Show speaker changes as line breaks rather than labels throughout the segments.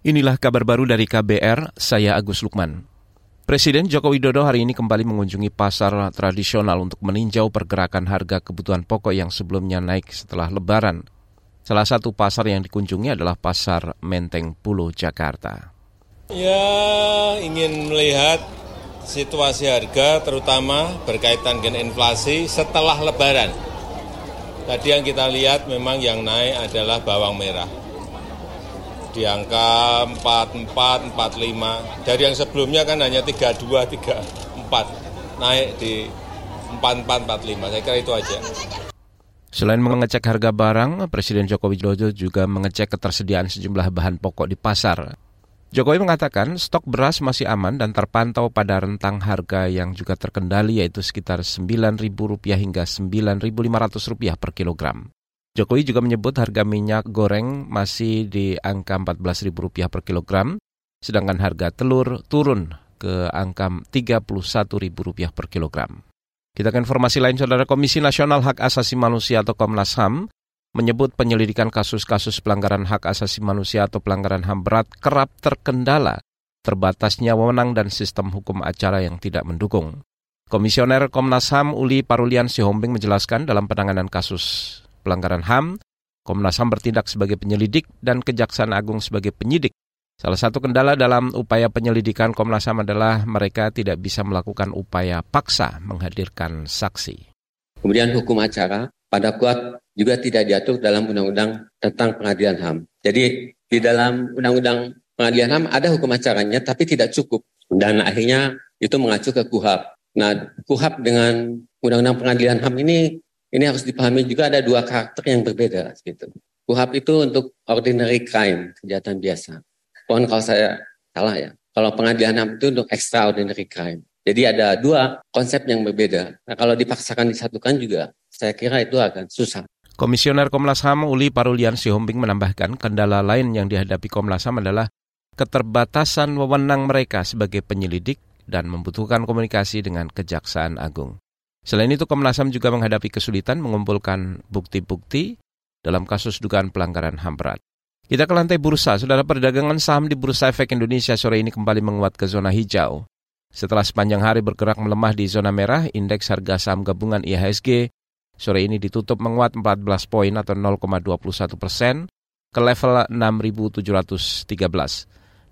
Inilah kabar baru dari KBR, saya Agus Lukman. Presiden Joko Widodo hari ini kembali mengunjungi pasar tradisional untuk meninjau pergerakan harga kebutuhan pokok yang sebelumnya naik setelah lebaran. Salah satu pasar yang dikunjungi adalah Pasar Menteng Pulo, Jakarta.
Ya, ingin melihat situasi harga terutama berkaitan dengan inflasi setelah lebaran. Tadi yang kita lihat memang yang naik adalah bawang merah di angka 44, 45. Dari yang sebelumnya kan hanya 32, 34. Naik di 44, 45. Saya kira itu aja.
Selain mengecek harga barang, Presiden Joko Widodo juga mengecek ketersediaan sejumlah bahan pokok di pasar. Jokowi mengatakan stok beras masih aman dan terpantau pada rentang harga yang juga terkendali yaitu sekitar Rp9.000 hingga Rp9.500 per kilogram. Jokowi juga menyebut harga minyak goreng masih di angka Rp14.000 per kilogram, sedangkan harga telur turun ke angka Rp31.000 per kilogram. Kita ke informasi lain, Saudara Komisi Nasional Hak Asasi Manusia atau Komnas HAM menyebut penyelidikan kasus-kasus pelanggaran hak asasi manusia atau pelanggaran HAM berat kerap terkendala terbatasnya wewenang dan sistem hukum acara yang tidak mendukung. Komisioner Komnas HAM Uli Parulian Sihombing menjelaskan dalam penanganan kasus pelanggaran HAM, Komnas HAM bertindak sebagai penyelidik dan Kejaksaan Agung sebagai penyidik. Salah satu kendala dalam upaya penyelidikan Komnas HAM adalah mereka tidak bisa melakukan upaya paksa menghadirkan saksi.
Kemudian hukum acara pada kuat juga tidak diatur dalam undang-undang tentang pengadilan HAM. Jadi di dalam undang-undang pengadilan HAM ada hukum acaranya tapi tidak cukup. Dan akhirnya itu mengacu ke KUHAP. Nah, KUHAP dengan undang-undang pengadilan HAM ini ini harus dipahami juga ada dua karakter yang berbeda gitu. Kuhap itu untuk ordinary crime, kejahatan biasa. Pohon kalau saya salah ya. Kalau pengadilan HAM itu untuk extraordinary crime. Jadi ada dua konsep yang berbeda. Nah kalau dipaksakan disatukan juga, saya kira itu akan susah.
Komisioner Komnas HAM Uli Parulian Sihombing menambahkan kendala lain yang dihadapi Komnas HAM adalah keterbatasan wewenang mereka sebagai penyelidik dan membutuhkan komunikasi dengan Kejaksaan Agung. Selain itu, Komnas HAM juga menghadapi kesulitan mengumpulkan bukti-bukti dalam kasus dugaan pelanggaran HAM berat. Kita ke lantai bursa. Saudara perdagangan saham di Bursa Efek Indonesia sore ini kembali menguat ke zona hijau. Setelah sepanjang hari bergerak melemah di zona merah, indeks harga saham gabungan IHSG sore ini ditutup menguat 14 poin atau 0,21 persen ke level 6.713.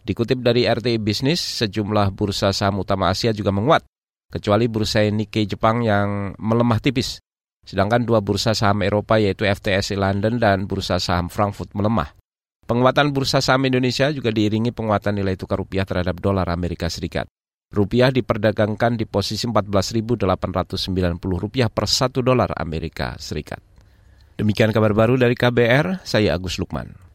Dikutip dari RTI Bisnis, sejumlah bursa saham utama Asia juga menguat kecuali bursa Nikkei Jepang yang melemah tipis. Sedangkan dua bursa saham Eropa yaitu FTSE London dan bursa saham Frankfurt melemah. Penguatan bursa saham Indonesia juga diiringi penguatan nilai tukar rupiah terhadap dolar Amerika Serikat. Rupiah diperdagangkan di posisi 14.890 rupiah per satu dolar Amerika Serikat. Demikian kabar baru dari KBR, saya Agus Lukman.